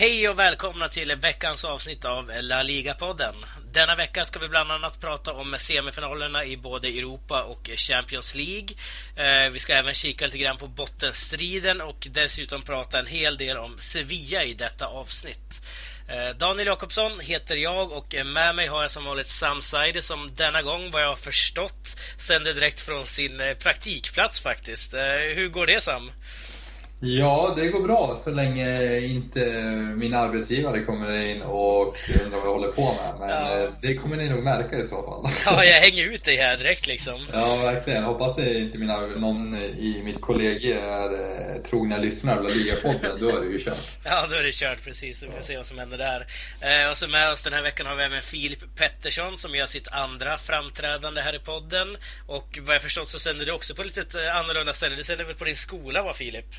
Hej och välkomna till veckans avsnitt av La Liga-podden. Denna vecka ska vi bland annat prata om semifinalerna i både Europa och Champions League. Eh, vi ska även kika lite grann på bottenstriden och dessutom prata en hel del om Sevilla i detta avsnitt. Eh, Daniel Jakobsson heter jag och med mig har jag som vanligt Sam Saidi som denna gång, vad jag har förstått, sänder direkt från sin eh, praktikplats faktiskt. Hur går det Sam? Ja, det går bra så länge inte min arbetsgivare kommer in och undrar vad jag håller på med. Men ja. Eh, det kommer ni nog märka i så fall. Ja, jag hänger ut dig här direkt liksom. Ja, verkligen. Hoppas det inte mina, någon i mitt kollegie är eh, trogna lyssnare av Liga-podden. Då är det ju kört. Ja, då är det kört precis. Vi får se vad som händer där. Eh, och så med oss den här veckan har vi även Filip Pettersson som gör sitt andra framträdande här i podden. Och vad jag förstått så sänder du också på lite annorlunda ställe. Du sänder väl på din skola, va Filip?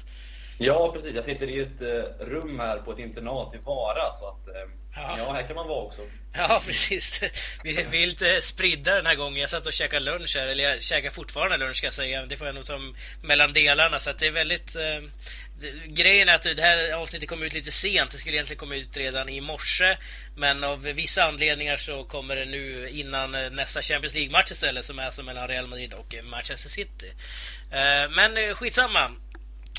Ja, precis. Jag sitter i ett eh, rum här på ett internat i Vara. Så att, eh, ja. ja. här kan man vara också. Ja, precis. Vi, vi är lite spridda den här gången. Jag satt och käkade lunch här, eller jag käkar fortfarande lunch ska jag säga. Det får jag nog ta mellan delarna. Så att det är väldigt... Eh, grejen är att det här avsnittet kom ut lite sent. Det skulle egentligen komma ut redan i morse. Men av vissa anledningar så kommer det nu innan nästa Champions League-match istället som är alltså mellan Real Madrid och Manchester City. Men skitsamma.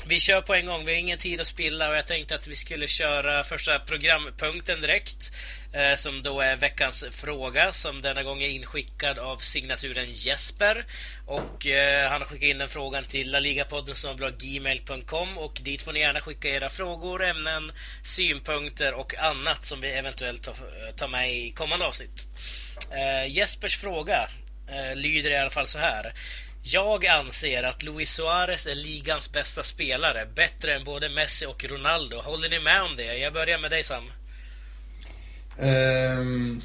Vi kör på en gång, vi har ingen tid att spilla och jag tänkte att vi skulle köra första programpunkten direkt. Eh, som då är veckans fråga som denna gång är inskickad av signaturen Jesper. Och eh, han har skickat in den frågan till laligapodden som gmail.com och dit får ni gärna skicka era frågor, ämnen, synpunkter och annat som vi eventuellt tar, eh, tar med i kommande avsnitt. Eh, Jespers fråga eh, lyder i alla fall så här. Jag anser att Luis Suarez är ligans bästa spelare. Bättre än både Messi och Ronaldo. Håller ni med om det? Jag börjar med dig Sam. Um,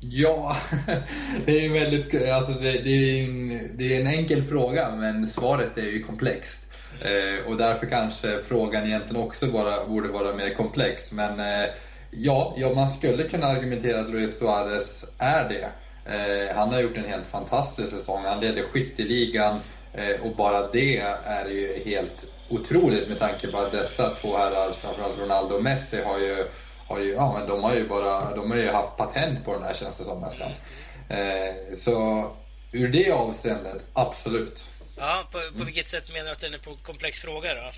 ja, det är en väldigt... Alltså det, det, är en, det är en enkel fråga men svaret är ju komplext. Uh, och därför kanske frågan egentligen också bara borde vara mer komplex. Men uh, ja, ja, man skulle kunna argumentera att Luis Suarez är det. Eh, han har gjort en helt fantastisk säsong. Han leder skytteligan eh, och bara det är ju helt otroligt med tanke på att dessa två herrar, framförallt Ronaldo och Messi, har ju, har ju, ja, men de har ju bara, de har ju haft patent på den här känns det som nästan. Eh, så ur det avseendet, absolut. Ja, på, på vilket sätt menar du att den är en komplex fråga då?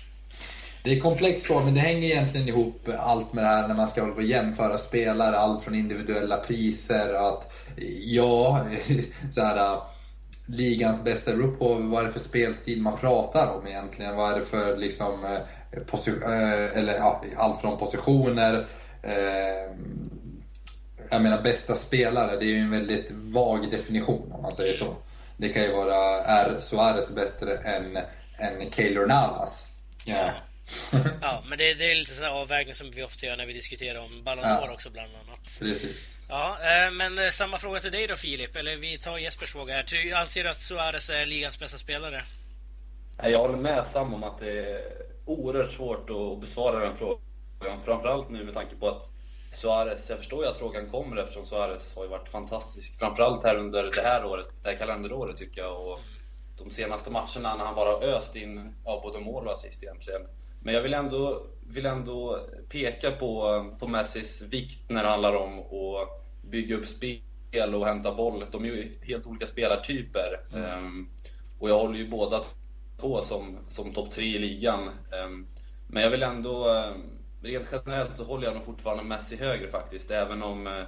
Det är komplext fråga, men det hänger egentligen ihop allt med det här när man ska hålla på jämföra spelare. Allt från individuella priser, att ja, så här, äh, ligans bästa beror på vad är det för spelstil man pratar om egentligen. Vad är det för liksom, eh, eller ja, allt från positioner. Eh, jag menar bästa spelare, det är ju en väldigt vag definition om man säger så. Det kan ju vara, är Suarez bättre än, än Keylor Navas? Yeah. ja, men det, det är lite sådana avvägningar som vi ofta gör när vi diskuterar om Ballon d'Or ja, också bland annat. Precis. Ja, eh, men eh, samma fråga till dig då Filip, eller vi tar Jespers fråga här. Anser du att Suarez är ligans bästa spelare? Jag håller med Sam om att det är oerhört svårt att besvara den frågan. Framförallt nu med tanke på att Suarez, jag förstår ju att frågan kommer eftersom Suarez har ju varit fantastisk. Framförallt här under det här året, det här kalenderåret tycker jag. Och de senaste matcherna när han bara öst in ja, både mål och assist egentligen. Men jag vill ändå, vill ändå peka på, på Messis vikt när det handlar om att bygga upp spel och hämta boll. De är ju helt olika spelartyper. Mm. Um, och jag håller ju båda två som, som topp tre i ligan. Um, men jag vill ändå, um, rent generellt så håller jag nog fortfarande Messi högre faktiskt. Även om, uh,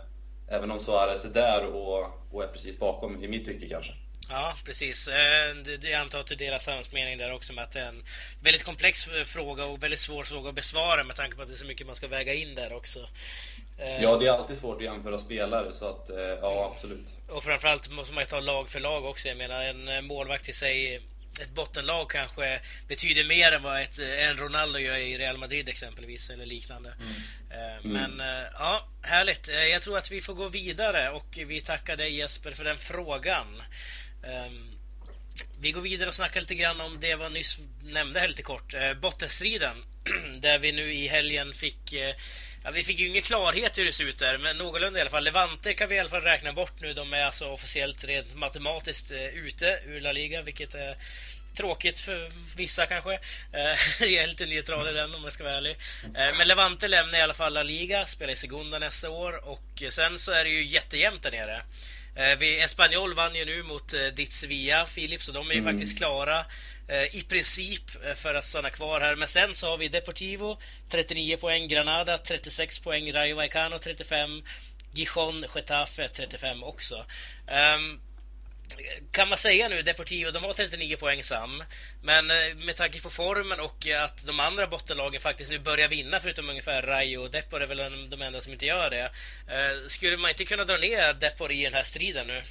även om Suarez är där och, och är precis bakom, i mitt tycke kanske. Ja, precis. Eh, jag antar att du delar Sams mening där också med att det är en väldigt komplex fråga och väldigt svår fråga att besvara med tanke på att det är så mycket man ska väga in där också. Eh, ja, det är alltid svårt att jämföra spelare så att eh, ja, absolut. Och framförallt måste man ju ta lag för lag också. Jag menar en målvakt i sig ett bottenlag kanske betyder mer än vad ett, en Ronaldo gör i Real Madrid exempelvis eller liknande. Mm. Men ja, härligt. Jag tror att vi får gå vidare och vi tackar dig Jesper för den frågan. Um, vi går vidare och snackar lite grann om det jag nyss nämnde här lite kort. Uh, bottenstriden. där vi nu i helgen fick... Uh, ja, vi fick ju ingen klarhet hur det ser ut där, men någorlunda i alla fall. Levante kan vi i alla fall räkna bort nu. De är alltså officiellt rent matematiskt uh, ute ur La Liga, vilket är Tråkigt för vissa kanske. Jag är lite neutral i den om jag ska vara ärlig. Men Levante lämnar i alla fall La Liga, spelar i Segunda nästa år och sen så är det ju jättejämnt där nere. Espanyol vann ju nu mot ditt Sevilla, Filip, så de är ju mm. faktiskt klara i princip för att stanna kvar här. Men sen så har vi Deportivo 39 poäng, Granada 36 poäng, Rayo Vallecano 35 Gijon, Getafe 35 också. Um, kan man säga nu, Deportivo, de har 39 poäng sam. Men eh, med tanke på formen och att de andra bottenlagen faktiskt nu börjar vinna, förutom ungefär Rayo och Depor är väl de enda som inte gör det. Eh, skulle man inte kunna dra ner Depor i den här striden nu?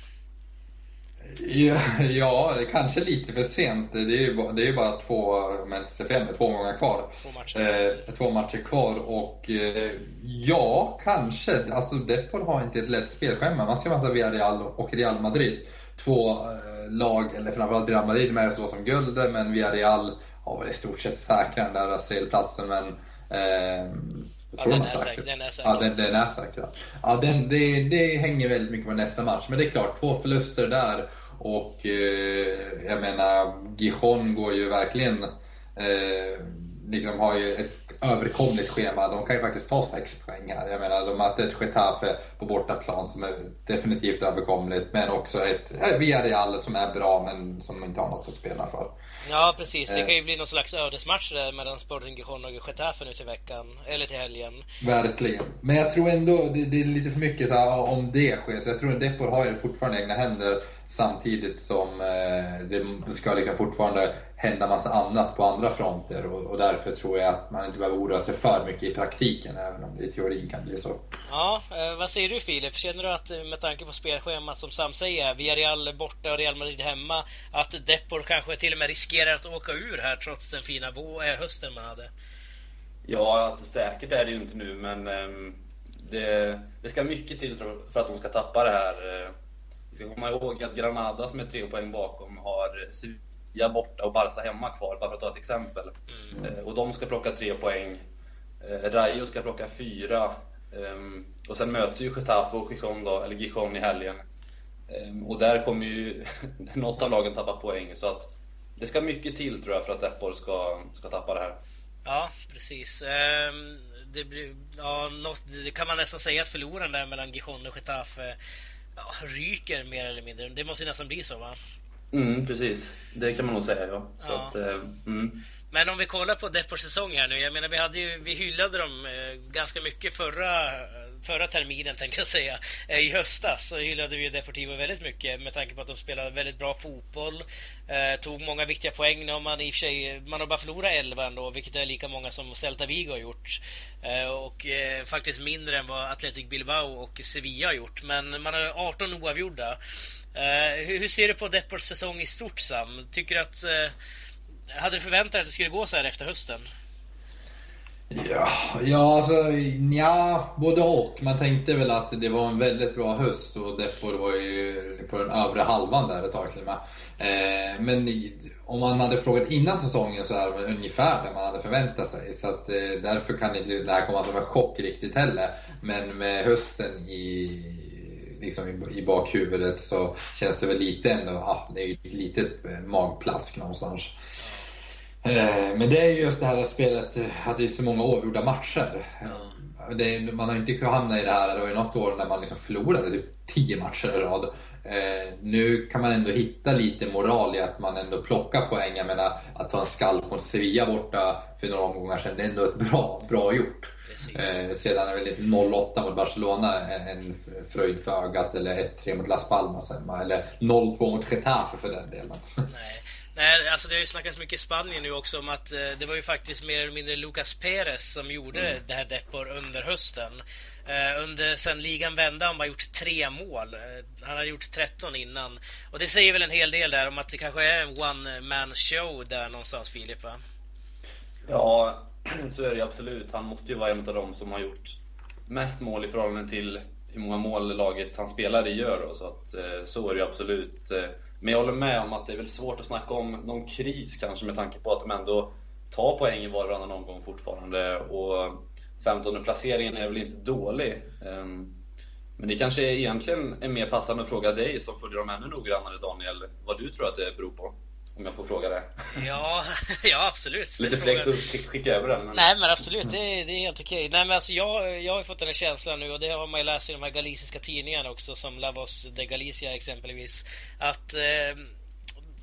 Ja, kanske lite för sent. Det är ju bara, det är bara två, men fem, två gånger kvar. Två matcher. Eh, två matcher kvar och eh, ja, kanske. Alltså Depor har inte ett lätt spelschema. Man ska möta Villarreal och Real Madrid. Två eh, lag, eller framförallt Real Madrid med så som guldet, men Villarreal har väl i stort sett säkrat den där CL-platsen. Men eh, jag tror ja, den, är säker. den är säker. Ja, den, den är säker. Ja, den, det, det hänger väldigt mycket på nästa match. Men det är klart, två förluster där. Och eh, jag menar, Gijon går ju verkligen... Eh, liksom har ju ett överkomligt schema. De kan ju faktiskt ta sex poäng här. Jag menar, de möter ett Getafe på bortaplan som är definitivt överkomligt. Men också ett Villarreal som är bra men som inte har något att spela för. Ja, precis. Det kan ju bli någon slags ödesmatch där mellan Sporting Gijon och Getafe nu till veckan. Eller till helgen. Verkligen. Men jag tror ändå, det, det är lite för mycket så här, om det sker. Så jag tror att Depor har ju fortfarande egna händer. Samtidigt som eh, det ska liksom fortfarande hända massa annat på andra fronter och, och, därför tror jag att man inte behöver oroa sig för mycket i praktiken även om det i teorin kan bli så. Ja, eh, vad säger du Filip? Känner du att eh, med tanke på spelschemat som Sam säger, Villarreal borta och Real Madrid hemma, att Depor kanske till och med riskerar att åka ur här trots den fina bo äh, hösten man hade? Ja, alltså, säkert är det ju inte nu men um, det, det ska mycket till för att de ska tappa det här. Vi ska komma ihåg att Granada som är tre poäng bakom har Sevilla borta och Barca hemma kvar, bara för att ta ett exempel. Mm. Eh, och de ska plocka tre poäng. Eh, Rayo ska plocka fyra. Ehm, och sen möts ju Getafe och Gijon då, eller Gijon i helgen. Ehm, och där kommer ju något av lagen tappa poäng. Så att det ska mycket till tror jag för att Depor ska, ska tappa det här. Ja, precis. Ehm, det, blir, ja, något, det kan man nästan säga att förloraren där mellan Gijon och Getafe ja, ryker mer eller mindre. Det måste ju nästan bli så va? Mm, precis. Det kan man nog säga ja. Så ja. Att, eh, mm. Men om vi kollar på Depors säsong här nu. Jag menar vi, hade ju, vi hyllade dem eh, ganska mycket förra, förra terminen tänkte jag säga. Eh, I höstas så hyllade vi Deportivo väldigt mycket med tanke på att de spelade väldigt bra fotboll. Eh, tog många viktiga poäng. Nu har man i och för sig, man har bara förlorat 11 ändå, vilket är lika många som Celta Vigo har gjort. Eh, och eh, faktiskt mindre än vad Athletic Bilbao och Sevilla har gjort. Men man har 18 oavgjorda. Eh, hur, hur, ser du på Depors säsong i stort Sam? Tycker att eh, hade du förväntat dig att det skulle gå så här efter hösten? Ja, ja alltså ja, både och. Man tänkte väl att det var en väldigt bra höst och Depor var ju på den övre halvan där ett tag till och med. Eh, men om man hade frågat innan säsongen så är det ungefär det man hade förväntat sig. Så att, eh, därför kan inte det här komma som en chock riktigt heller. Men med hösten i, liksom i, i bakhuvudet så känns det väl lite ändå, ah, det är ju ett litet eh, magplask någonstans. Eh, men det är just det här spelet, att det är så många oavgjorda matcher. Det, man har inte hamnat i det här, det var ju något år när man liksom förlorade typ 10 matcher i rad. Eh, nu kan man ändå hitta lite moral i att man ändå plockar poäng. Jag menar, att ta en skalp mot Sevilla borta för några omgångar sedan, det är ändå ett bra, bra gjort. Eh, sedan är väl inte 0-8 mot Barcelona en, en fröjd för ögat, eller 1-3 mot Las Palmas, eller 0-2 mot Getafe för den delen. Nej. Nej, alltså det har ju snackats mycket i Spanien nu också om att eh, det var ju faktiskt mer eller mindre Lucas Perez som gjorde mm. det här Depor under hösten. Eh, under, sen ligan vände han bara gjort tre mål. Eh, han har gjort 13 innan. Och det säger väl en hel del där om att det kanske är en one man show där någonstans, Filip? Va? Ja, så är det absolut. Han måste ju vara en av dem som har gjort mest mål i förhållande till hur många mål laget han spelar i gör. Då, så att, eh, så är det absolut. Men jag håller med om att det är väl svårt att snacka om någon kris kanske med tanke på att de ändå tar poäng i var och varannan omgång fortfarande. Och 15 placeringen är väl inte dålig. Ehm, men det kanske egentligen är mer passande att fråga dig som följer dem ännu noggrannare Daniel, vad du tror att det beror på? Om jag får fråga det. Ja, ja absolut. Lite fräckt att skicka över den. Men... Nej men absolut, det är, det är helt okej. Nej men alltså jag, jag har fått den här känslan nu och det har man ju läst i de här galiciska tidningarna också som Lavos de Galicia exempelvis. Att eh,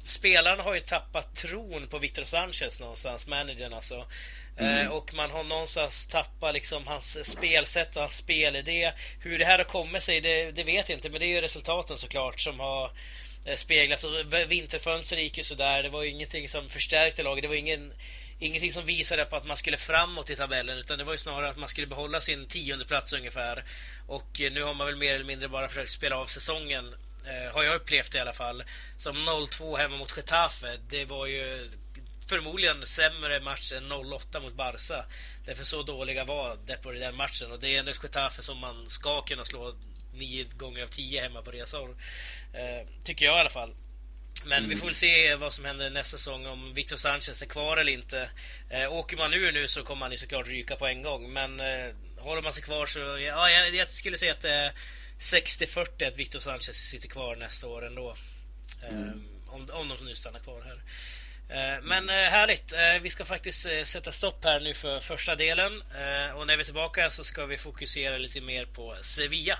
spelarna har ju tappat tron på Victor Sanchez någonstans, managern alltså. Mm. Eh, och man har någonstans tappat liksom hans spelsätt och hans spelidé. Hur det här har kommit sig, det, det vet jag inte, men det är ju resultaten såklart som har Eh, speglas. Och vinterfönstret gick ju sådär. Det var ju ingenting som förstärkte laget. Det var ingen, ingenting som visade på att man skulle framåt i tabellen. Utan det var ju snarare att man skulle behålla sin tionde plats ungefär. Och eh, nu har man väl mer eller mindre bara försökt spela av säsongen Eh, har jag upplevt i alla fall. Som 0-2 hemma mot Getafe. Det var ju förmodligen sämre match än 0-8 mot Barca. Därför så dåliga var det på den matchen. Och det är ändå Getafe som man ska kunna slå nio gånger av tio hemma på resor. Eh, tycker jag i alla fall. Men mm. vi får väl se vad som händer nästa säsong, om Victor Sanchez är kvar eller inte. Eh, åker man ur nu så kommer man ju såklart ryka på en gång. Men eh, håller man sig kvar så... Ja, jag, jag skulle säga att det är 60-40 att Victor Sanchez sitter kvar nästa år ändå. Mm. Um, om, om de nu stannar kvar här. Uh, men uh, härligt. Vi ska faktiskt sätta stopp här nu för första delen. och när vi är tillbaka så ska vi fokusera lite mer på Sevilla.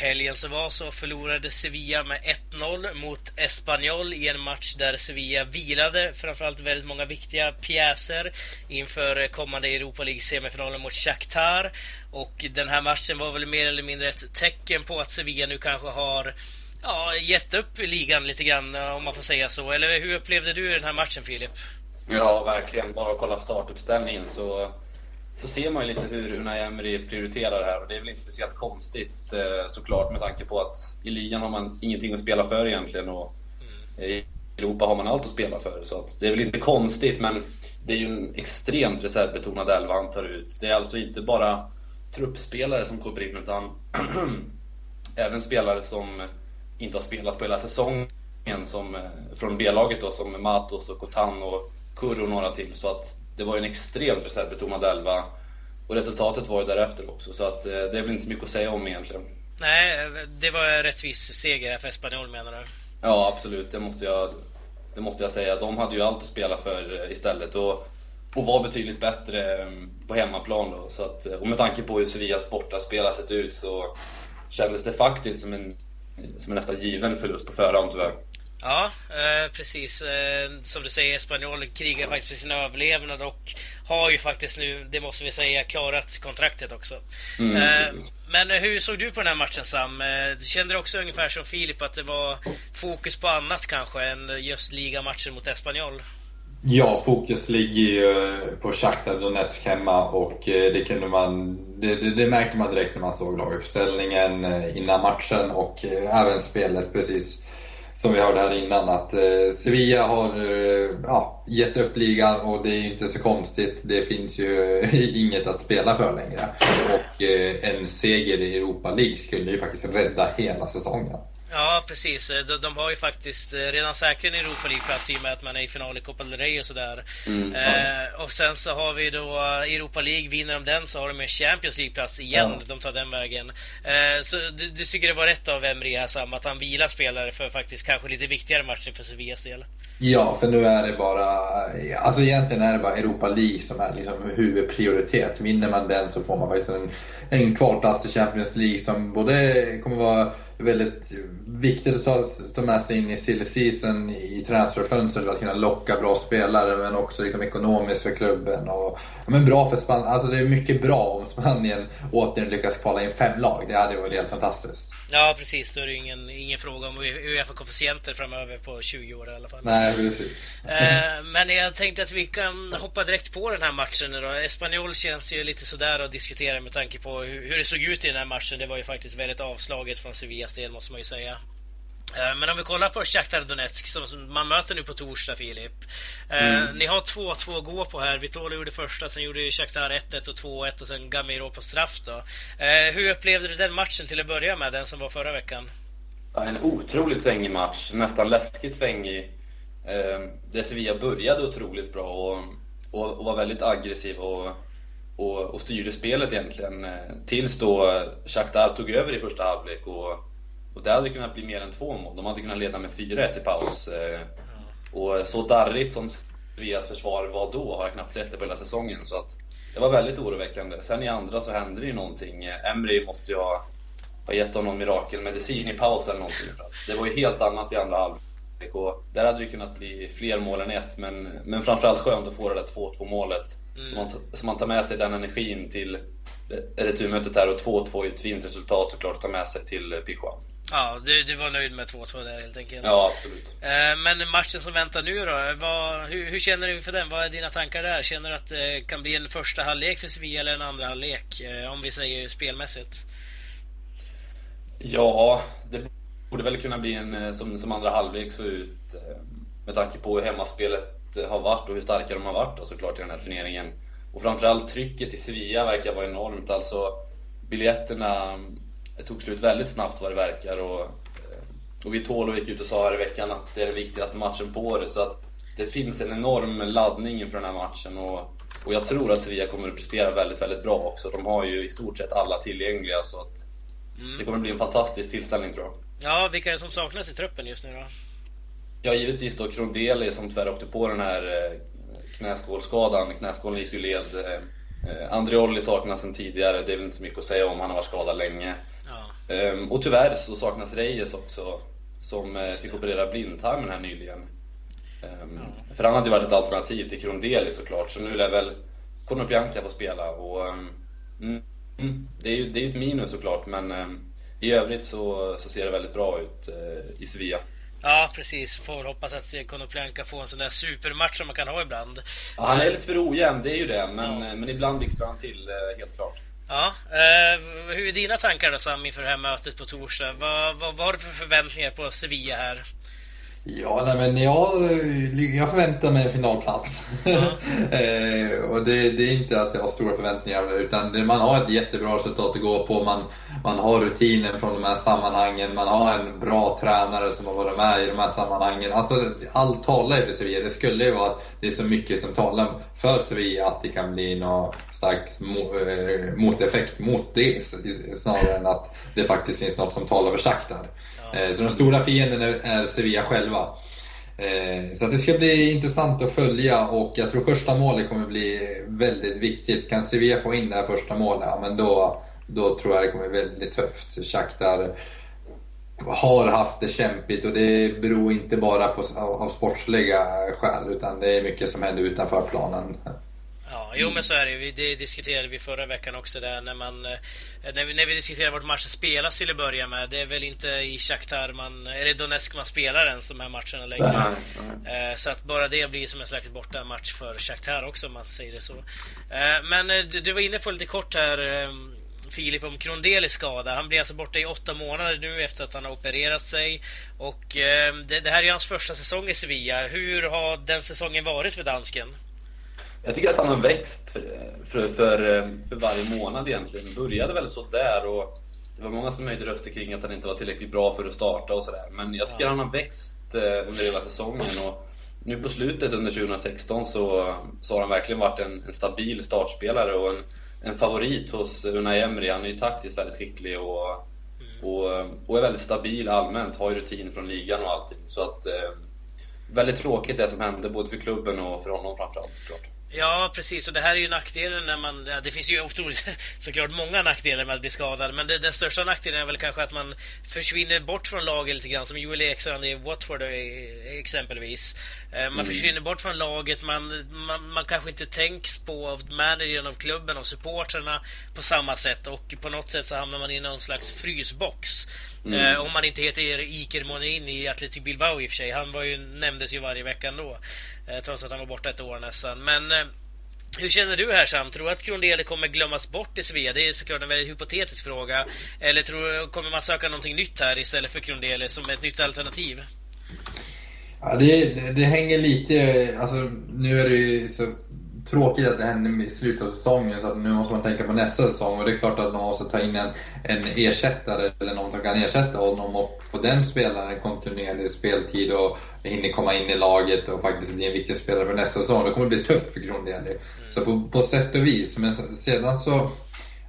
helgen som var så förlorade Sevilla med 1-0 mot Espanyol i en match där Sevilla vilade framförallt väldigt många viktiga pjäser inför kommande Europa League-semifinalen mot Shakhtar. Och den här matchen var väl mer eller mindre ett tecken på att Sevilla nu kanske har ja, gett upp ligan lite grann om man får säga så. Eller hur upplevde du den här matchen Filip? Ja, verkligen. Bara kolla startuppställningen så så ser man ju lite hur Unai Emery prioriterar det här och det är väl inte speciellt konstigt eh, såklart med tanke på att i ligan har man ingenting att spela för egentligen och mm. i Europa har man allt att spela för. Så det är väl inte konstigt men det är ju en extremt reservbetonad elva han tar ut. Det är alltså inte bara truppspelare som kommer in utan även spelare som inte har spelat på hela säsongen som, eh, från B-laget då som Matos och Kotan och Kurro och några till. Så att det var ju en extremt reservbetonad elva. Och resultatet var ju därefter också, så att eh, det är väl inte så mycket att säga om egentligen. Nej, det var en rättvis seger för Espanyol menar du? Ja, absolut. Det måste jag, det måste jag säga. De hade ju allt att spela för eh, istället. Och, och var betydligt bättre eh, på hemmaplan då. Så att, och med tanke på hur Sevillas bortaspel har sett ut så kändes det faktiskt som en, som en nästan given förlust på förhand tyvärr. Ja, eh, precis. Eh, som du säger, Spanjol krigar faktiskt för sin överlevnad och har ju faktiskt nu, det måste vi säga, klarat kontraktet också. Mm, eh, men hur såg du på den här matchen Sam? Kände du också ungefär som Filip att det var fokus på annat kanske än just ligamatchen mot Espanyol? Ja, fokus ligger ju på Shakhtar Donetsk hemma och det kunde man det, det, det, märkte man direkt när man såg laguppställningen innan matchen och även spelet precis som vi hörde här innan, att eh, Sevilla har eh, ja, gett upp ligan och det är inte så konstigt. Det finns ju inget att spela för längre. Och eh, en seger i Europa League skulle ju faktiskt rädda hela säsongen. Ja, precis. De, de, har ju faktiskt eh, redan säkrat en Europa League-plats i och med att man är i final i Copa del Rey och sådär. Mm, eh, och sen så har vi då Europa League. Vinner de den så har de en Champions League-plats igen. Ja. De tar den vägen. Eh, så du, du, tycker det var rätt av Emre här Sam, att han vilar spelare för faktiskt kanske lite viktigare matcher för Sevillas del? Ja, för nu är det bara... Alltså egentligen är det bara Europa League som är liksom huvudprioritet. Vinner man den så får man faktiskt en, en kvalplats till Champions League som både kommer vara väldigt viktigt att ta, ta med sig in i silly season i transferfönstret för att kunna locka bra spelare men också liksom ekonomiskt för klubben. Och, men bra för Spanien. Alltså det är mycket bra om Spanien återigen lyckas kvala in fem lag. Det hade varit helt fantastiskt. Ja precis, då är det ingen, ingen fråga om Uefa-koefficienter framöver på 20 år i alla fall. Nej, precis. Eh, men jag tänkte att vi kan hoppa direkt på den här matchen då. Espanyol känns ju lite sådär att diskutera med tanke på hur, hur det såg ut i den här matchen. Det var ju faktiskt väldigt avslaget från Sevillas del måste man ju säga. Eh, men om vi kollar på Shakhtar Donetsk som man möter nu på torsdag Filip. Eh, mm. Ni har 2-2 att gå på här. Vitolo gjorde första, sen gjorde Shakhtar 1-1 och 2-1 och sen Gamiro på straff då. Eh, hur upplevde du den matchen till att börja med, den som var förra veckan? En otroligt svängig match. Nästan läskigt svängig. Där Sevilla började otroligt bra och, och, och var väldigt aggressiv och, och, och styrde spelet egentligen. Tills då Shakhtar tog över i första halvlek och, och det hade kunnat bli mer än två mål. De hade kunnat leda med 4-1 i paus. Eh, och så darrigt som Sevillas försvar var då har jag knappt sett det på hela säsongen. Så att det var väldigt oroväckande. Sen i andra så hände det ju någonting. Emry måste ju ha, ha gett honom mirakelmedicin i paus eller någonting. Det var ju helt annat i andra halvlek. Där hade det kunnat bli fler mål än ett, men, men framförallt skönt att få det där 2-2 målet. Mm. Så, man, så man tar med sig den energin till returmötet här och 2-2 är ett fint resultat såklart att ta med sig till Pijuan. Ja, du, du var nöjd med 2-2 där helt enkelt? Ja, absolut. Eh, men matchen som väntar nu då, vad, hur, hur, känner du inför den? Vad är dina tankar där? Känner du att det kan bli en första halvlek för Sevilla eller en andra halvlek? Eh, om vi säger spelmässigt. Ja, det borde väl kunna bli en eh, som, som andra halvlek så ut med tanke på hur hemmaspelet har varit och hur starka de har varit såklart i den här turneringen. Och framförallt trycket i Sevilla verkar vara enormt. Alltså biljetterna tog slut väldigt snabbt vad det verkar och, eh, och Vitolo gick ut och sa här i veckan att det är den viktigaste matchen på året så att det finns en enorm laddning inför den här matchen och, och jag tror att Sevilla kommer att prestera väldigt, väldigt bra också. De har ju i stort sett alla tillgängliga så att mm. det kommer att bli en fantastisk tillställning tror jag. Ja, vilka är det som saknas i truppen just nu då? Ja, givetvis då Krondeli som tyvärr åkte på den här eh, knäskålskadan. Knäskålen gick ju led. Eh, Andreoli saknas sen tidigare, det är väl inte så mycket att säga om, han har varit skadad länge. Um, och tyvärr så saknas Reyes också, som uh, fick operera blindtarmen här nyligen. Um, ja. För han hade ju varit ett alternativ till Krondeli såklart, så nu lär väl Konoplyanka få spela. Och, um, mm, det, är ju, det är ett minus såklart, men i övrigt så, så ser det väldigt bra ut uh, i Sevilla. Ja, precis. Får hoppas att Konoplyanka får en sån där supermatch som man kan ha ibland. Ja, han är lite för ojämn, det är ju det. Men, ja. men ibland blixtrar han till, helt klart. Ja, eh, hur är dina tankar då Sam inför det här mötet på torsdag? Vad, vad, vad har du för förväntningar på Sevilla här? Ja, nej, men jag, jag förväntar mig en finalplats. Mm. eh, och det, det, är inte att jag har stora förväntningar utan det, man har ett jättebra resultat att gå på. Man, man har rutinen från de här sammanhangen. Man har en bra tränare som har varit med i de här sammanhangen. Alltså, allt talar ju för Sevilla. Det skulle ju vara att det är så mycket som talar för Sevilla att det kan bli någon slags eh, moteffekt mot det snarare än att det faktiskt finns något som talar för Shakhtar. Eh, så den stora fienden är Sevilla själva. Eh, så det ska bli intressant att följa och jag tror första målet kommer bli väldigt viktigt. Kan Sevilla få in det här första målet, ja, men då, då tror jag det kommer bli väldigt tufft. Shakhtar har haft det kämpigt och det beror inte bara på av sportsliga skäl utan det är mycket som händer utanför planen. Ja, jo men så är det Det diskuterade vi förra veckan också där när man... Eh, när vi, när vi diskuterade vart matchen spelas till att börja med. Det är väl inte i Shakhtar man... Eller Donetsk man spelar ens de här matcherna längre. Nej. Eh, så att bara det blir som en slags borta match för Shakhtar också om man säger det så. Eh, men du, du var inne på lite kort här Filip om Krondelis skada. Han blir alltså borta i åtta månader nu efter att han har opererat sig. Och det, det här är hans första säsong i Sevilla. Hur har den säsongen varit för dansken? Jag tycker att han har växt för, för, för, varje månad egentligen. Började väl sådär och det var många som höjde röster kring att han inte var tillräckligt bra för att starta och sådär. Men jag tycker ja. han har växt eh, under hela säsongen och nu på slutet under 2016 så, så har han verkligen varit en, en stabil startspelare och en, en favorit hos Unai Emery. Han är ju taktiskt väldigt skicklig och, mm. och, och är väldigt stabil allmänt, har ju rutin från ligan och allting. Så att eh, väldigt tråkigt det som hände både för klubben och för honom framförallt såklart. Ja, precis. Och det här är ju nackdelen när man... Ja, det finns ju otroligt, såklart många nackdelar med att bli skadad. Men det, den största nackdelen är väl kanske att man försvinner bort från laget lite grann. Som Joel Ekstrand i Watford exempelvis. Eh, man mm. försvinner bort från laget. Man, man, man kanske inte tänks på av managern av klubben och supporterna på samma sätt. Och på något sätt så hamnar man i någon slags frysbox. Mm. Eh, om man inte heter Iker Monin i Athletic Bilbao i och för sig. Han var ju, nämndes ju varje vecka ändå. Eh, trots att han var borta ett år nästan. Men eh, hur känner du här Sam? Tror du att Krondele kommer glömmas bort i Svea? Det är såklart en väldigt hypotetisk fråga. Eller tror, kommer man söka någonting nytt här istället för Krondele som ett nytt alternativ? Ja, det, det hänger lite... Alltså, nu är det ju så tråkigt att det hände i slutet av säsongen så att nu måste man tänka på nästa säsong och det är klart att man måste ta in en, en ersättare eller någon som kan ersätta honom och få den spelaren kontinuerlig speltid och hinner komma in i laget och faktiskt bli en viktig spelare för nästa säsong. Det kommer bli tufft för Krondieli. Mm. Så på, på sätt och vis. Men sedan så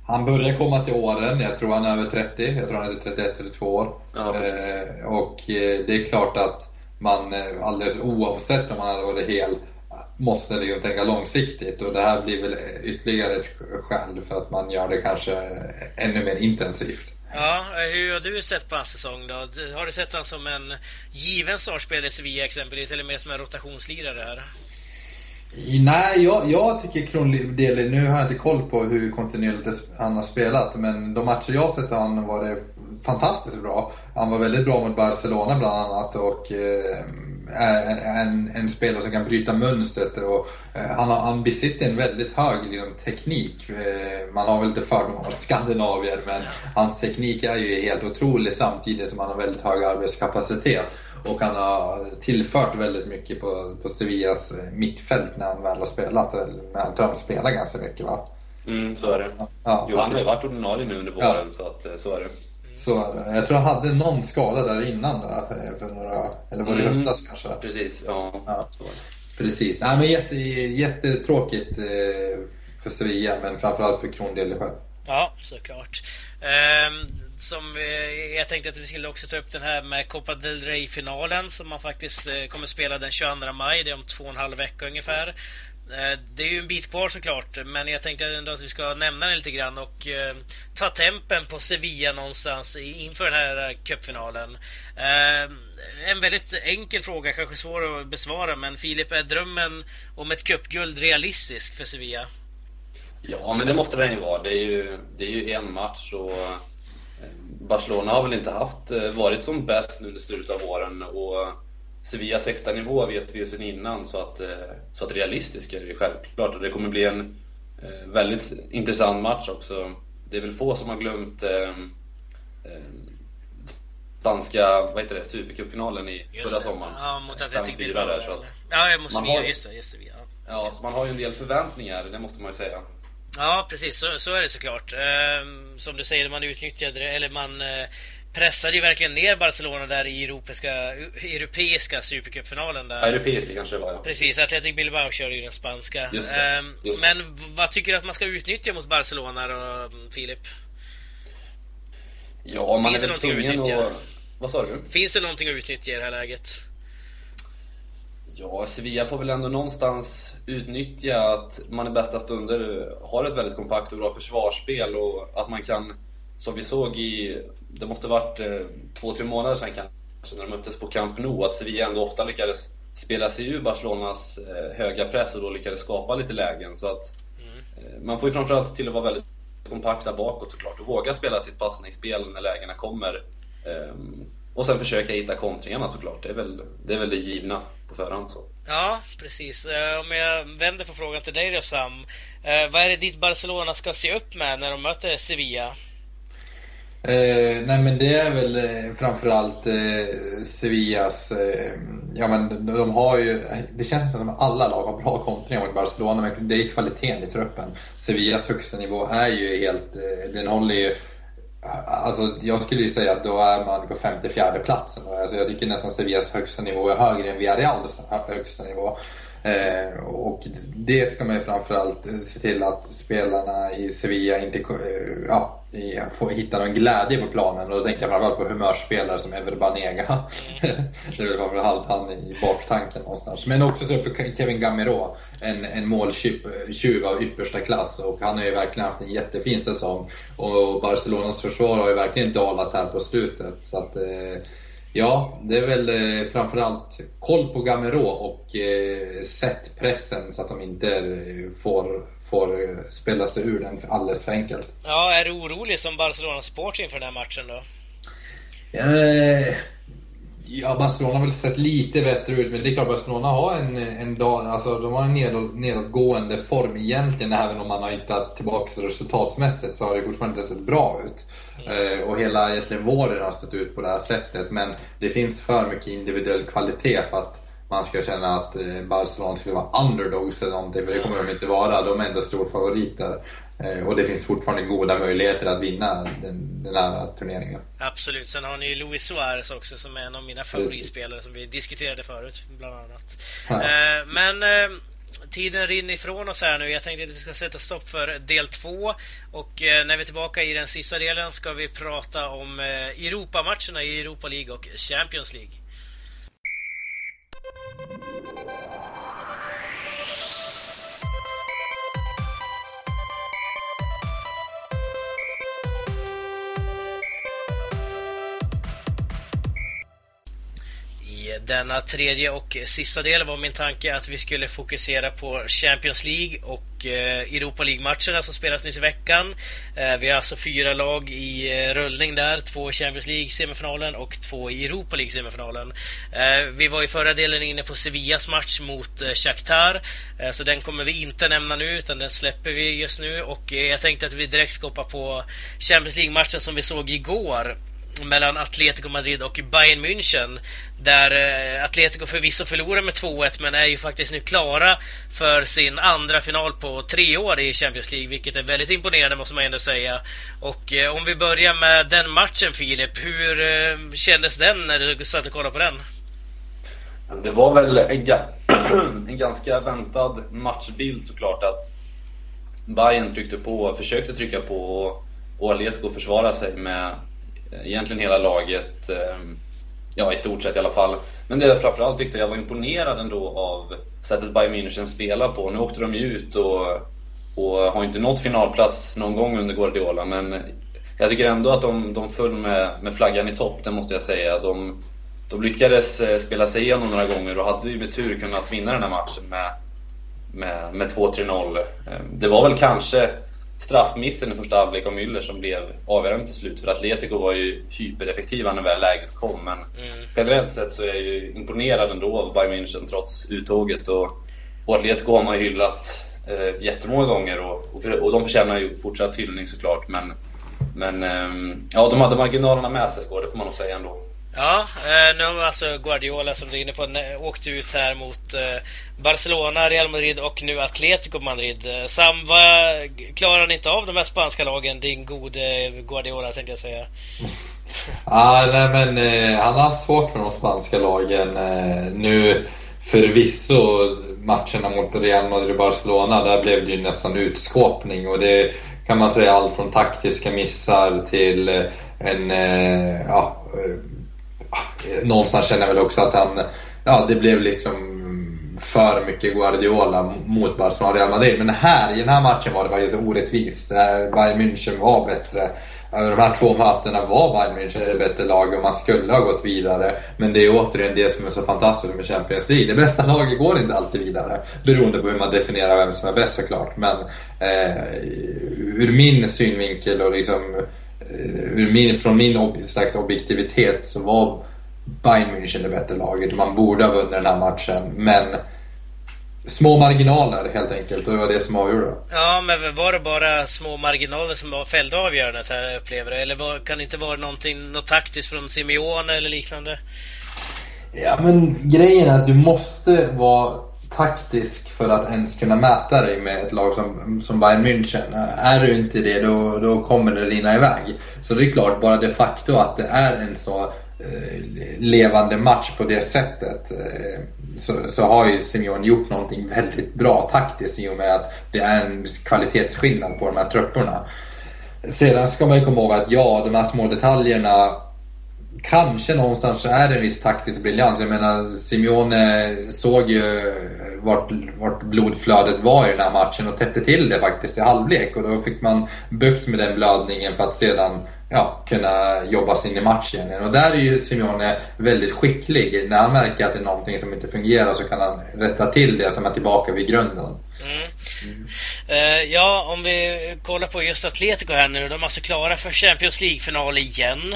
han börjar komma till åren, jag tror han är över 30, jag tror han är 31 eller 2 år. Ja, eh, och eh, det är klart att man eh, alldeles oavsett om man hade varit hel måste liksom tänka långsiktigt och det här blir väl ytterligare ett skäl för att man gör det kanske ännu mer intensivt. Ja, hur har du sett på hans säsong då? Har du sett honom som en given startspelare i Sevilla exempelvis eller mer som en rotationslirare här? Nej, jag, jag tycker Krondeli, nu har jag inte koll på hur kontinuerligt han har spelat, men de matcher jag har sett av honom var det fantastiskt bra. Han var väldigt bra mot Barcelona bland annat och eh, en, en spelare som kan bryta mönstret. Och, eh, han, har, han besitter en väldigt hög liksom, teknik. Eh, man har väl lite fördomar om skandinavier men hans teknik är ju helt otrolig samtidigt som han har väldigt hög arbetskapacitet. Och han har tillfört väldigt mycket på, på Sevillas mittfält när han väl har spelat. Men jag tror han spelar ganska mycket va? Mm, så är det. Ja, jo, han har ju varit ordinarie nu under våren ja. så att, så är det. Så är det. Jag tror han hade någon skada där innan där, för några, eller var det i mm. höstas kanske? Precis, ja. ja. Precis. Nej, men jätte, jättetråkigt eh, för Sevilla men framförallt för Krondele själv. Ja, såklart. Um, som jag tänkte att vi skulle också ta upp den här med Copa del Rey-finalen som man faktiskt eh, kommer spela den 22 maj. Det är om två och en halv vecka ungefär. Eh, det är ju en bit kvar såklart, men jag tänkte ändå att vi ska nämna det lite grann och eh, ta tempen på Sevilla någonstans inför den här eh, cupfinalen. Eh, en väldigt enkel fråga, kanske svår att besvara, men Filip, är drömmen om ett cupguld realistisk för Sevilla? Ja, men det måste den ju vara. Det är ju, det är ju en match och Barcelona har väl inte haft, varit som bäst nu under slutet av åren och Sevillas högsta nivå vet vi ju sedan innan så att, eh, så att realistiskt är det ju självklart och det kommer bli en eh, väldigt intressant match också. Det är väl få som har glömt eh, spanska, vad heter det, supercupfinalen i just förra sommaren. Ja, mot Atletic Bilbao. Där, så att ja, jag måste man just det, just det, ja. ja, så man har ju en del förväntningar, det måste man ju säga. Ja, precis. Så, så är det såklart. Ehm, som du säger, man utnyttjade det, eller man eh, pressade ju verkligen ner Barcelona där i europeiska, europeiska supercupfinalen. Där. Ja, europeiska kanske det var, ja. Precis, Athletic Bilbao körde ju den spanska. Just det, ehm, just det. Men vad tycker du att man ska utnyttja mot Barcelona då, Filip? Ja, man Finns är väl tvungen att... Vad sa du? Finns det någonting att utnyttja i det här läget? Ja, Sevilla får väl ändå någonstans utnyttja att man i bästa stunder har ett väldigt kompakt och bra försvarsspel och att man kan, som vi såg i, det måste varit eh, två, tre månader sedan kanske, när de möttes på Camp Nou, att Sevilla ändå ofta lyckades spela sig ur Barcelonas eh, höga press och då lyckades skapa lite lägen. Så att mm. Eh, man får ju framförallt till att vara väldigt kompakta bakåt såklart och våga spela sitt passningsspel när lägena kommer. Och sen försöka hitta kontringarna såklart. Det är väl det, är väl det givna på förhand. Så. Ja, precis. Om jag vänder på frågan till dig då Sam. Vad är det ditt Barcelona ska se upp med när de möter Sevilla? Eh, nej men det är väl eh, framförallt eh, Sevillas, eh, ja men de har ju, det känns som att alla lag har bra kontringar mot Barcelona men det är kvaliteten i truppen. Sevillas högsta nivå är ju helt, eh, den håller ju Alltså, jag skulle ju säga att då är man på 54 platsen. Alltså, jag tycker nästan Sevillas högsta nivå är högre än Villarreals högsta nivå. Eh, och det ska man ju framförallt eh, se till att spelarna i Sevilla inte eh, ja, får hitta någon glädje på planen. Och då tänker jag framförallt på humörspelare som Ever Banega. det är väl framförallt han i baktanken någonstans. Men också så för Kevin Gamero, en, en måltjuv av yppersta klass. Och han har ju verkligen haft en jättefin säsong. Och Barcelonas försvar har ju verkligen dalat här på slutet. Så att, eh, Ja, det är väl eh, framförallt koll på Gamero och eh, sätt pressen så att de inte eh, får, får eh, spela sig ur den alldeles för enkelt. Ja, är du orolig som Barcelona-supporter inför den här matchen då? Eh, ja, Barcelona har väl sett lite bättre ut, men det är klart Barcelona har en, en dag, alltså de har en nedåt, nedåtgående form egentligen, även om man har hittat tillbaka resultatsmässigt så har det fortfarande inte sett bra ut. Eh, och hela egentligen våren har sett ut på det här sättet. Men det finns för mycket individuell kvalitet för att man ska känna att eh, Barcelona skulle vara underdogs eller någonting, för det kommer de inte vara. De är ändå storfavoriter. Eh, och det finns fortfarande goda möjligheter att vinna den, den här turneringen. Absolut. Sen har ni ju Luis Suarez också som är en av mina favoritspelare som vi diskuterade förut, bland annat. Ja. Men tiden rinner ifrån oss här nu. Jag tänkte att vi ska sätta stopp för del två. Och eh, när vi är tillbaka i den sista delen ska vi prata om eh, Europamatcherna i Europa League och Champions League. Denna tredje och sista del var min tanke att vi skulle fokusera på Champions League och eh, Europa League-matcherna som spelas nyss i veckan. Eh, vi har alltså fyra lag i eh, rullning där. Två i Champions League-semifinalen och två i Europa League-semifinalen. Vi var i förra delen inne på Sevillas match mot Shakhtar. Så den kommer vi inte nämna nu, utan den släpper vi just nu. Och jag tänkte att vi direkt ska hoppa på Champions League-matchen som vi såg igår mellan Atletico Madrid och Bayern München. Där eh, Atletico förvisso förlorar med 2-1 men är ju faktiskt nu klara för sin andra final på tre år i Champions League, vilket är väldigt imponerande måste man ändå säga. Och eh, om vi börjar med den matchen Filip, hur eh, kändes den när du satt och kollade på den? Det var väl en, ganska väntad matchbild såklart att Bayern tryckte på, försökte trycka på och, och Atletico försvara sig med Eh, egentligen hela laget, ehm, ja i stort sett i alla fall. Men det jag framförallt tyckte jag var imponerad ändå av sättet Bayern München spelar på. Nu åkte de ju ut och, och har inte nått finalplats någon gång under Guardiola men jag tycker ändå att de, de föll med, med flaggan i topp, det måste jag säga. De, de lyckades eh, spela sig igenom några gånger och hade ju med tur kunnat vinna den här matchen med, med, med 2-3-0. Ehm, det var väl kanske straffmissen i första halvlek av Müller som blev avgörande till slut. För Atletico var ju hypereffektiva när väl läget kom. Men mm. generellt sett så är jag ju imponerad ändå av Bayern München trots uttåget. Och, och Atletico har man ju hyllat eh, jättemånga gånger och, och, för, och de förtjänar ju fortsatt hyllning såklart. Men, men eh, ja, de hade marginalerna med sig igår, det får man nog säga ändå. Ja, eh, nu har alltså Guardiola som du är inne på åkt ut här mot eh, Barcelona, Real Madrid och nu Atletico Madrid. Eh, Sam, vad, klarar han inte av de här spanska lagen, din gode Guardiola tänkte jag säga? ah, nej men han har haft svårt för de spanska lagen. nu förvisso matcherna mot Real Madrid och Barcelona, där blev det ju nästan utskåpning och det kan man säga allt från taktiska missar till en, ja, Ah, någonstans känner jag väl också att han, ja det blev liksom för mycket Guardiola mot Barcelona och Real Madrid. Men här, i den här matchen var det faktiskt orättvist. Bayern München var bättre. Över De här två mötena var Bayern München det bättre lag och man skulle ha gått vidare. Men det är återigen det som är så fantastiskt med Champions League. Det bästa laget går inte alltid vidare. Beroende på hur man definierar vem som är bäst såklart. Men eh, ur min synvinkel och liksom eh, min, från min ob slags objektivitet så var Bayern München det bättre laget. Man borde ha vunnit den här matchen, men små marginaler helt enkelt och det var det som avgjorde. Ja, men var det bara små marginaler som fällde avgörandet här upplever Eller var, kan det inte vara någonting, något taktiskt från Simeone eller liknande? Ja, men grejen är att du måste vara taktisk för att ens kunna mäta dig med ett lag som, som Bayern München. Är du inte det då, då kommer det rinna iväg. Så det är klart, bara det faktum att det är en så Eh, levande match på det sättet eh, så, så har ju Simeon gjort någonting väldigt bra taktiskt i och med att det är en kvalitetsskillnad på de här trupperna. Sedan ska man ju komma ihåg att ja, de här små detaljerna kanske någonstans är det en viss taktisk briljans. Jag menar, Simeone såg ju vart, vart blodflödet var i den här matchen och täppte till det faktiskt i halvlek. Och då fick man bukt med den blödningen för att sedan ja, kunna jobba sig in i matchen. Och där är ju Simeone väldigt skicklig. När han märker att det är någonting som inte fungerar så kan han rätta till det som är tillbaka vid grunden. Mm. Mm. Uh, ja, om vi kollar på just Atletico här nu. De är alltså klara för Champions League-final igen.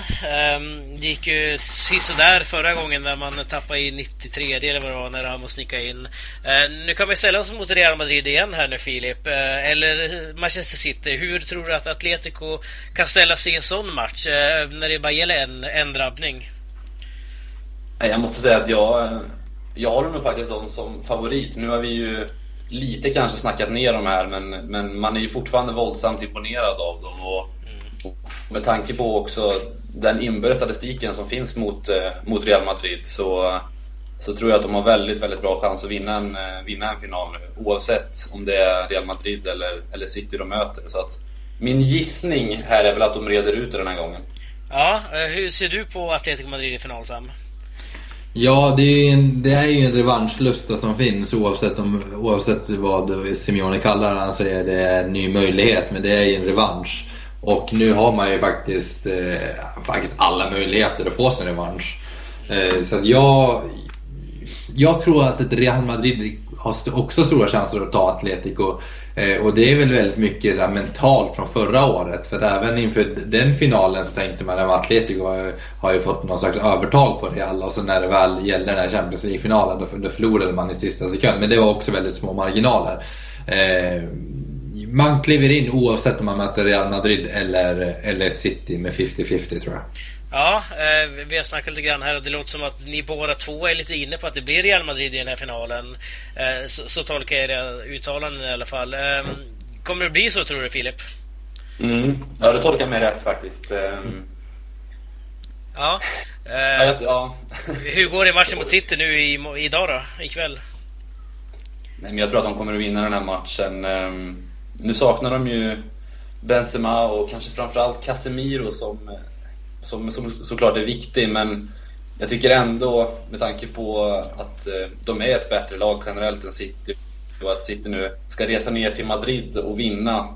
Um, det gick ju sisådär förra gången när man tappade i 93 eller vad det var när Ramos nickade in. Uh, nu kan vi ställa oss mot Real Madrid igen här nu Filip. Uh, eller Manchester City. Hur tror du att Atletico kan ställa sig i en sån match när det bara gäller en, en drabbning? Jag måste säga att jag jag håller nog faktiskt dem som favorit. Nu har vi ju lite kanske snackat ner dem här men, men man är ju fortfarande våldsamt imponerad av dem. Och, och med tanke på också den inbördes statistiken som finns mot, eh, mot Real Madrid så, så tror jag att de har väldigt, väldigt bra chans att vinna en, eh, vinna en final nu. Oavsett om det är Real Madrid eller, eller City de möter. Så att min gissning här är väl att de reder ut det den här gången. Ja, eh, hur ser du på Atletico Madrid i final, Sam? Ja, det är, en, det är ju en revanschlusta som finns oavsett, om, oavsett vad Simeone kallar det, Han säger det är en ny möjlighet, men det är ju en revansch. Och nu har man ju faktiskt, eh, faktiskt alla möjligheter att få sin revansch. Eh, så att jag, jag tror att ett Real Madrid har också stora chanser att ta Atletico. Eh, och det är väl väldigt mycket så här, mentalt från förra året. För att även inför den finalen så tänkte man att Atletico har, har ju fått någon slags övertag på Real. Och sen när det väl gällde den här Champions League-finalen då, då förlorade man i sista sekund. Men det var också väldigt små marginaler. Eh, man kliver in oavsett om man möter Real Madrid eller, eller City med 50-50 tror jag. Ja, eh, vi har snackat lite grann här och det låter som att ni båda två är lite inne på att det blir Real Madrid i den här finalen. Eh, så, så tolkar jag era uttalanden i alla fall. Eh, kommer det bli så tror du Filip? Mm. Ja, du tolkar mig rätt faktiskt. Mm. Ja. ja, ja. hur går det i matchen mot City nu i, idag då, ikväll? Nej, men jag tror att de kommer att vinna den här matchen. Ehm, nu saknar de ju Benzema och kanske framförallt Casemiro som som, som såklart är viktig men jag tycker ändå med tanke på att eh, de är ett bättre lag generellt än City och att City nu ska resa ner till Madrid och vinna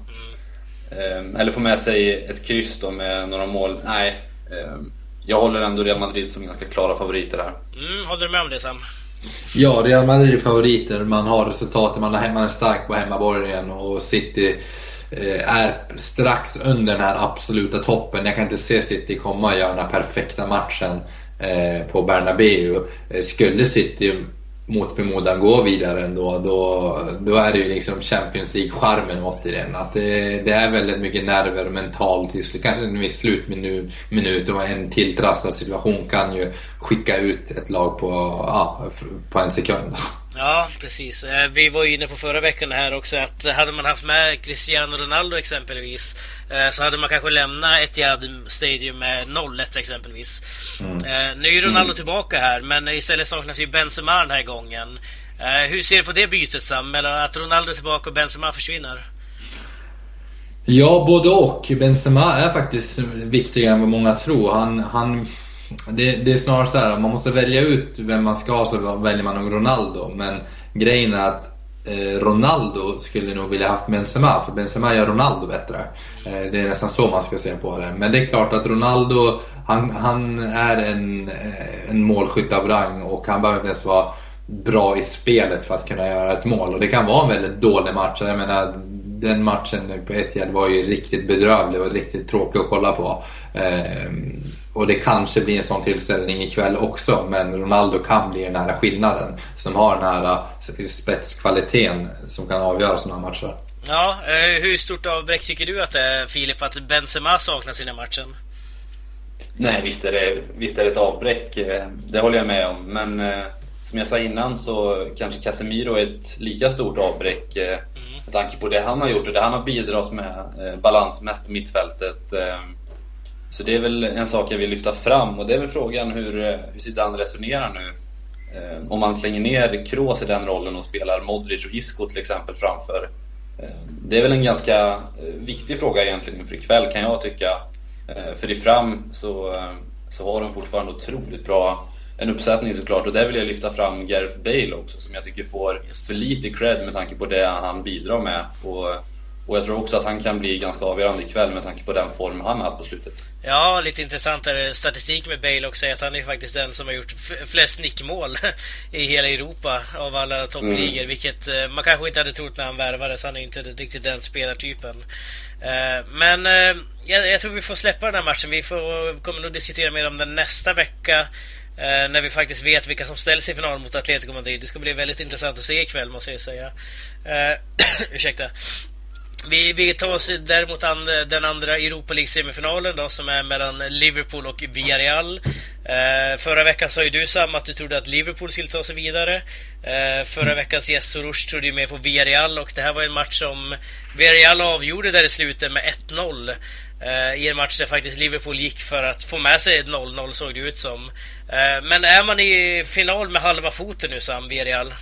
mm. eller få med sig ett kryss då med några mål. Nej, ehm, jag håller ändå Real Madrid som ganska klara favoriter här. Mm, håller du med om det Sam? Ja, Real Madrid är favoriter. Man har resultatet, man är stark på hemmaborgen och City Eh, Eh, är strax under den här absoluta toppen. Jag kan inte se City komma och göra den här perfekta matchen eh, på Bernabéu. Eh, skulle City mot förmodan gå vidare ändå, då, då är det ju liksom Champions League-charmen återigen. Att det, det, är väldigt mycket nerver och mentalt. Kanske en viss slutminut och en tilltrasslad situation kan ju skicka ut ett lag på, ja, på en sekund. Ja, precis. Eh, vi var ju inne på förra veckan här också att hade man haft med Cristiano Ronaldo exempelvis eh, så hade man kanske lämnat Etihad Stadium med 0-1 exempelvis. Mm. Eh, nu är Ronaldo mm. tillbaka här men istället saknas ju Benzema den här gången. Hur ser du på det bytet Sam? Mellan att Ronaldo är tillbaka och Benzema försvinner? Ja, både och. Benzema är faktiskt viktigare än vad många tror. Han, han det, det är snarare så här, man måste välja ut vem man ska ha så väljer man nog Ronaldo. Men grejen är att eh, Ronaldo skulle nog vilja haft Benzema, för Benzema gör Ronaldo bättre. Eh, det är nästan så man ska se på det. Men det är klart att Ronaldo, han, han är en, eh, en målskytt av rang och han behöver inte ens vara bra i spelet för att kunna göra ett mål. Och det kan vara en väldigt dålig match. Jag menar, den matchen på Etihad var ju riktigt bedrövlig och riktigt tråkig att kolla på. Eh, och det kanske blir en sån tillställning ikväll också, men Ronaldo kan bli den här skillnaden. Som har den här eh, spetskvaliteten som kan avgöra sådana matcher. Ja, eh, hur stort avbräck tycker du att det är, Filip, att Benzema saknas i den här matchen? Nej, visst är, det, visst är det ett avbräck. Eh, det håller jag med om. Men som jag sa innan så kanske Casemiro är ett lika stort avbräck. Mm. Med tanke på det han har gjort och det han har bidragit med balansmässigt på mittfältet. Så det är väl en sak jag vill lyfta fram och det är väl frågan hur, eh, hur Zidane resonerar nu. Eh, om man slänger ner Kroos i den rollen och spelar Modric och Isco till exempel framför. Eh, det är väl en ganska eh, viktig fråga egentligen inför ikväll kan jag tycka. Eh, för i fram så, eh, så har de fortfarande otroligt bra en uppsättning såklart och där vill jag lyfta fram Gareth Bale också som jag tycker får för lite cred med tanke på det han bidrar med. Och och jag tror också att han kan bli ganska avgörande ikväll med tanke på den form han har haft på slutet. Ja, lite intressantare statistik med Bale också är att han är faktiskt den som har gjort flest nickmål i hela Europa av alla toppligor. Mm. Vilket eh, man kanske inte hade trott när han värvades. Han är ju inte riktigt den spelartypen. Eh, men eh, jag tror vi får släppa den här matchen. Vi får, kommer nog diskutera mer om den nästa vecka. När vi faktiskt vet vilka som ställs i final mot Atletico Madrid. Det ska bli väldigt intressant att se ikväll måste jag säga. Ursäkta. Vi, vi tar oss däremot an den andra Europa League-semifinalen då som är mellan Liverpool och Villarreal. Eh, förra veckan sa ju du Sam att du trodde att Liverpool skulle ta sig vidare. Eh, förra veckans gäst Soros trodde ju mer på Villarreal och det här var en match som Villarreal avgjorde där i slutet med 1-0. Eh, I en match där faktiskt Liverpool gick för att få med sig 0-0 såg det ut som. Eh, men är man i final med halva foten nu Sam, Villarreal?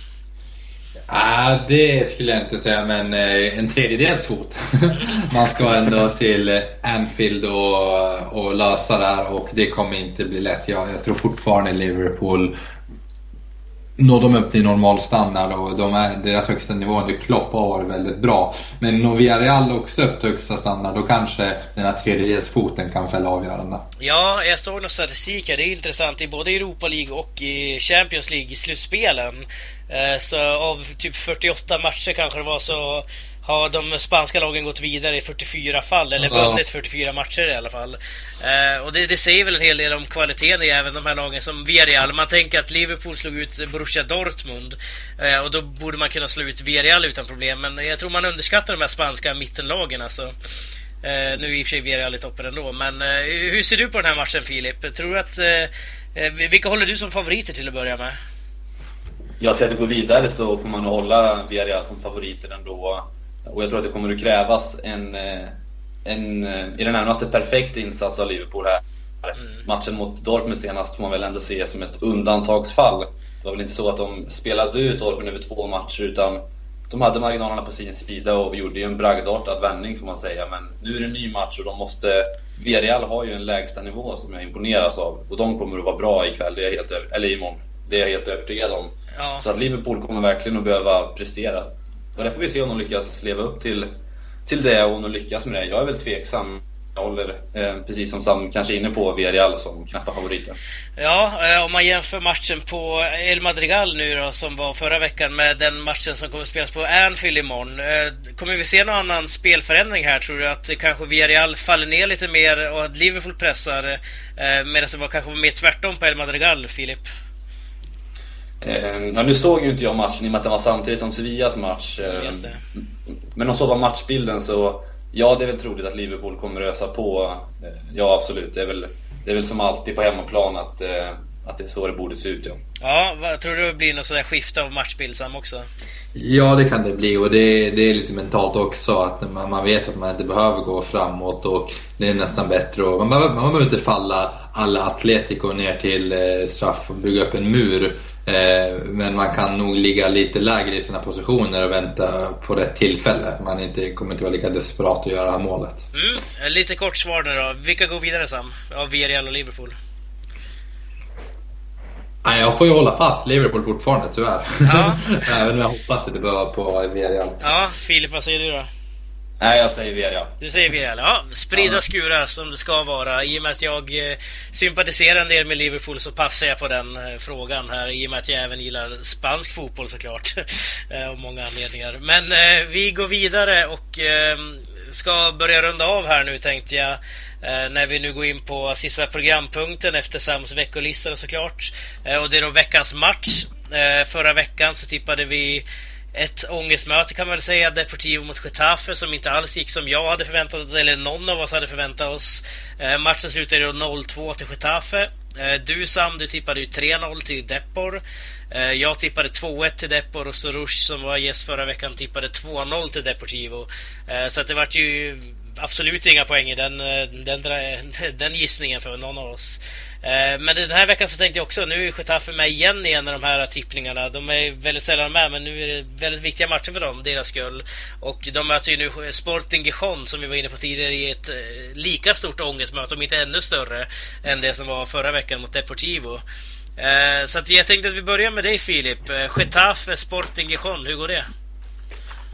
Ah, det skulle jag inte säga, men eh, en tredjedels fot. Man ska ändå till Anfield och, och lösa det här och det kommer inte bli lätt. Jag, jag tror fortfarande Liverpool når de upp till normal standard och de är, deras högsta nivå under Klopp har varit väldigt bra. Men når Villarreal också upp till högsta standard då kanske den här tredjedelsfoten kan fälla avgörande. Ja, jag såg någon statistik här. Det är intressant i både Europa League och i Champions League i slutspelen. Eh, så av typ 48 matcher kanske det var så har de spanska lagen gått vidare i 44 fall, eller vunnit 44 matcher i alla fall. Eh, och det, det, säger väl en hel del om kvaliteten i även de här lagen som Villarreal. Man tänker att Liverpool slog ut Borussia Dortmund eh, och då borde man kunna slå ut Villarreal utan problem. Men jag tror man underskattar de här spanska mittenlagen alltså. Eh, nu är i och för sig Villarreal i toppen ändå, men eh, hur ser du på den här matchen Filip? Tror att... Eh, vilka håller du som favoriter till att börja med? Ja, ska det gå vidare så får man hålla Villarreal som favoriter ändå. Och jag tror att det kommer att krävas en, eh, en eh, i det närmaste perfekt insats av Liverpool här. Mm. Matchen mot Dortmund senast får man väl ändå se som ett undantagsfall. Det var väl inte så att de spelade ut Dortmund över två matcher utan de hade marginalerna på sin sida och gjorde ju en bragdartad vändning får man säga. Men nu är det en ny match och de måste... Villarreal har ju en lägsta nivå som jag imponeras av. Och de kommer att vara bra ikväll, det är jag helt över... eller imorgon. Det är jag helt övertygad om. Ja. Så att Liverpool kommer verkligen att behöva prestera. Och där får vi se om de lyckas leva upp till, till det och om de lyckas med det. Jag är väl tveksam. Jag håller, eh, precis som Sam kanske inne på, Villarreal som knappa favoriter. Ja, eh, om man jämför matchen på El Madrigal nu då, som var förra veckan med den matchen som kommer att spelas på Anfield imorgon. Eh, kommer vi se någon annan spelförändring här? Tror du att kanske Villarreal faller ner lite mer och att Liverpool pressar eh, medan det var kanske mer tvärtom på El Madrigal, Filip? Eh, ja, nu såg ju inte jag matchen i och med att den var samtidigt som Sevillas match. Eh, men om så var matchbilden så, ja det är väl troligt att Liverpool kommer ösa på. Eh, ja absolut, det är väl, det är väl som alltid på hemmaplan att, att det är så det borde se ut ja. Ja, vad, tror du det blir något sådär skifte av matchbild Sam också? Ja, det kan det bli och det, det är lite mentalt också att man, man, vet att man inte behöver gå framåt och det är nästan bättre och man, man, man behöver inte falla alla Atletico ner till straff och bygga upp en mur. Eh, men man kan nog ligga lite lägre i sina positioner och vänta på rätt tillfälle. Man inte, kommer inte vara lika desperat att göra det här målet. Mm. Lite kort svar nu då. Vilka går vidare Sam? Av Villarreal och Liverpool? Nej, jag får ju hålla fast Liverpool fortfarande tyvärr. Ja. Även om jag hoppas att det bör på Villarreal. Ja, Filip vad säger du då? Nej, jag säger Villarreal. Du säger Villarreal. Ja, spridda ja. skurar som det ska vara. I och med att jag eh, sympatiserar en del med Liverpool så passar jag på den eh, frågan här. I och med att jag även gillar spansk fotboll såklart. eh, av många anledningar. Men eh, vi går vidare och ehm, ska börja runda av här nu tänkte jag. När vi nu går in på sista programpunkten efter Sams veckolista såklart. Och det är då veckans match. förra veckan så tippade vi ett ångestmöte kan man väl säga, Deportivo mot Getafe som inte alls gick som jag hade förväntat oss, eller någon av oss hade förväntat oss. Eh, matchen slutade 0-2 till Getafe. Eh, du Sam, du tippade ju 3-0 till Depor. Eh, jag tippade 2-1 till Depor och Soroush som var gäst förra veckan tippade 2-0 till Deportivo. Eh, så att det vart ju absolut inga poäng i den, eh, den, den gissningen för någon av oss. Eh, men den här veckan så tänkte jag också, nu är Getafe med igen i en av de här tippningarna. De är väldigt sällan med, men nu är det väldigt viktiga matcher för dem, deras skull. Och de möter ju nu Sporting Gijon, som vi var inne på tidigare, i ett eh, lika stort ångestmöte, om inte ännu större, än det som var förra veckan mot Deportivo. Så att jag tänkte att vi börjar med dig Filip. Getafe, Sporting Gijon, hur går det?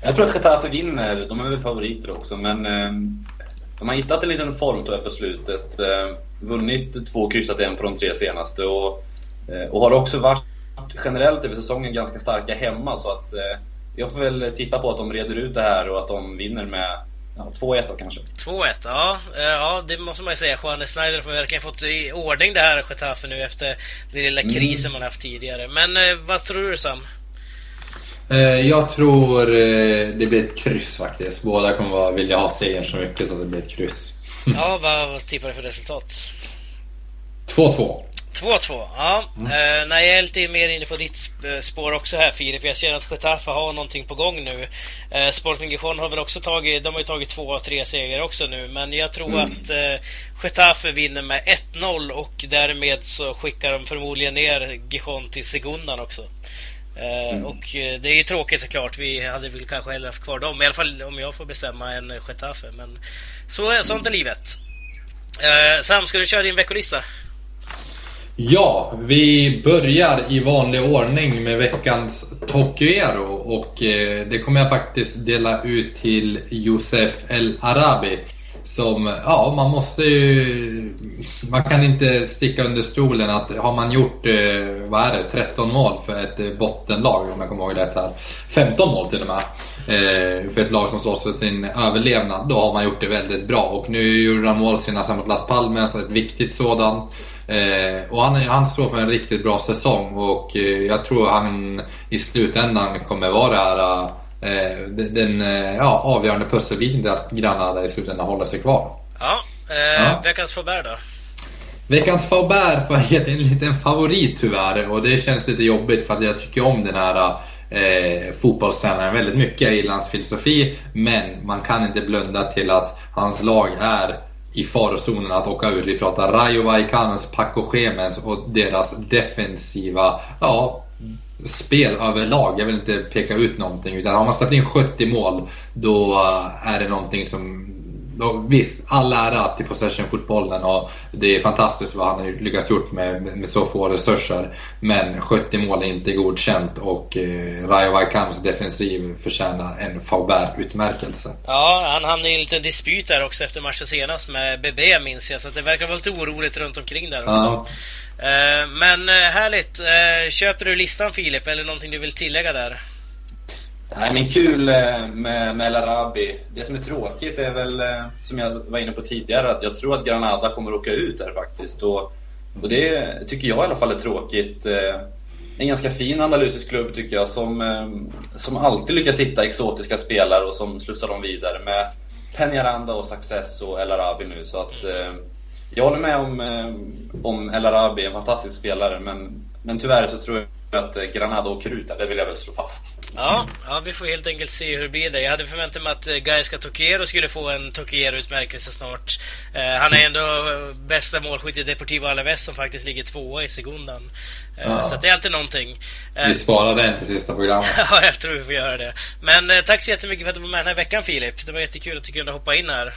Jag tror att Getafe vinner. De är väl favoriter också, men eh, de har hittat en liten form tror jag på slutet. Eh, vunnit två, kryssat en på de tre senaste och, eh, och har också varit generellt över säsongen ganska starka hemma så att eh, jag får väl tippa på att de reder ut det här och att de vinner med Ja, 2-1 då kanske. 2-1, ja. Eh, ja, det måste man ju säga. Juan Snyder har verkligen fått i ordning det här Getafe nu efter den lilla mm. krisen mm. man haft tidigare. Men vad tror du Sam? Jag tror det blir ett kryss faktiskt. Båda kommer vilja ha segern så mycket så det blir ett kryss. Ja, vad tippar du för resultat? 2-2. 2-2, ja. Mm. Uh, nej, jag är lite mer inne på ditt eh, spår också här Filip. Jag ser att Getafe har någonting på gång nu. Uh, Sporting Gijon har väl också tagit, de har ju tagit två av tre segrar också nu. Men jag tror mm. att uh, Getafe vinner med 1-0 och därmed så skickar de förmodligen ner Gijon till Segundan också. Mm. Och det är ju tråkigt såklart. Vi hade väl kanske hellre haft kvar dem. I alla fall om jag får bestämma en Getafe. Men så, sånt är livet. Sam, ska du köra din veckolista? Ja, vi börjar i vanlig ordning med veckans Tokyero och eh, det kommer jag faktiskt dela ut till Josef El Arabi. Som, ja, man måste ju... Man kan inte sticka under stolen att har man gjort, eh, vad är det, 13 mål för ett eh, bottenlag om jag kommer ihåg rätt här. 15 mål till och med. Eh, för ett lag som slåss för sin överlevnad. Då har man gjort det väldigt bra. Och nu gjorde han mål senast mot Las Palmas, ett viktigt sådant. Eh, och han, han står för en riktigt bra säsong och eh, jag tror han i slutändan kommer vara det här, eh, den eh, ja, avgörande pusselbiten till att Granada i slutändan håller sig kvar. Ja, eh, ja. veckans Faubert då? Veckans Faubert får jag ge en liten favorit tyvärr och det känns lite jobbigt för att jag tycker om den här eh, fotbollstränaren väldigt mycket. Jag gillar hans filosofi men man kan inte blunda till att hans lag är i farozonen att åka ut. Vi pratar Rayo Vallecano's Paco Gemens och deras defensiva, ja, spel överlag. Jag vill inte peka ut någonting. Utan har man släppt in 70 mål, då är det någonting som och visst, all ära till possession-fotbollen och det är fantastiskt vad han har lyckats gjort med, med så få resurser. Men 70 mål är inte godkänt och eh, Rayo Vallecans defensiv förtjänar en Faubert-utmärkelse. Ja, han hamnade i en liten dispyt där också efter matchen senast med BB minns jag, så det verkar vara lite oroligt runt omkring där också. Ja. Eh, men eh, härligt. Eh, köper du listan Filip, eller någonting du vill tillägga där? Nej men kul med, med El Arabi. Det som är tråkigt är väl, som jag var inne på tidigare, att jag tror att Granada kommer att åka ut där faktiskt. Och, och det tycker jag i alla fall är tråkigt. En ganska fin andalusisk klubb tycker jag, som, som alltid lyckas hitta exotiska spelare och som slussar dem vidare med Peñaranda och Success och El Arabi nu. Så att, jag håller med om, om El Arabi, en fantastisk spelare, men, men tyvärr så tror jag att Granada åker ut det vill jag väl slå fast. Ja, ja, vi får helt enkelt se hur det blir. Det. Jag hade förväntat mig att eh, Gaiska Tokiero skulle få en Tokiero-utmärkelse snart. Eh, han är ändå eh, bästa målskytt i Deportivo Alaves som faktiskt ligger tvåa i Segundan. Eh, ja. Så det är alltid någonting. Eh, vi sparar den till sista programmet. ja, jag tror vi får göra det. Men eh, tack så jättemycket för att du var med den här veckan Filip. Det var jättekul att du kunde hoppa in här.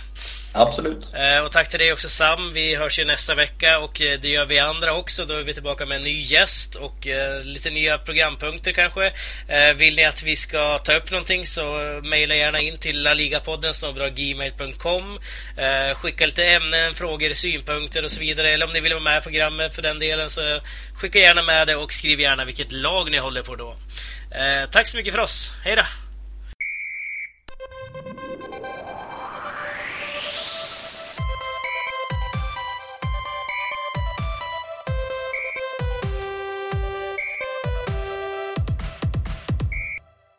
Absolut. Eh, och tack till dig också Sam. Vi hörs ju nästa vecka och eh, det gör vi andra också. Då är vi tillbaka med en ny gäst och eh, lite nya programpunkter kanske. Vill ni att vi ska ta upp någonting så mejla gärna in till laligapodden gmail.com Skicka lite ämnen, frågor, synpunkter och så vidare. Eller om ni vill vara med i programmet för den delen så skicka gärna med det och skriv gärna vilket lag ni håller på då. tack så mycket för oss. Hej då!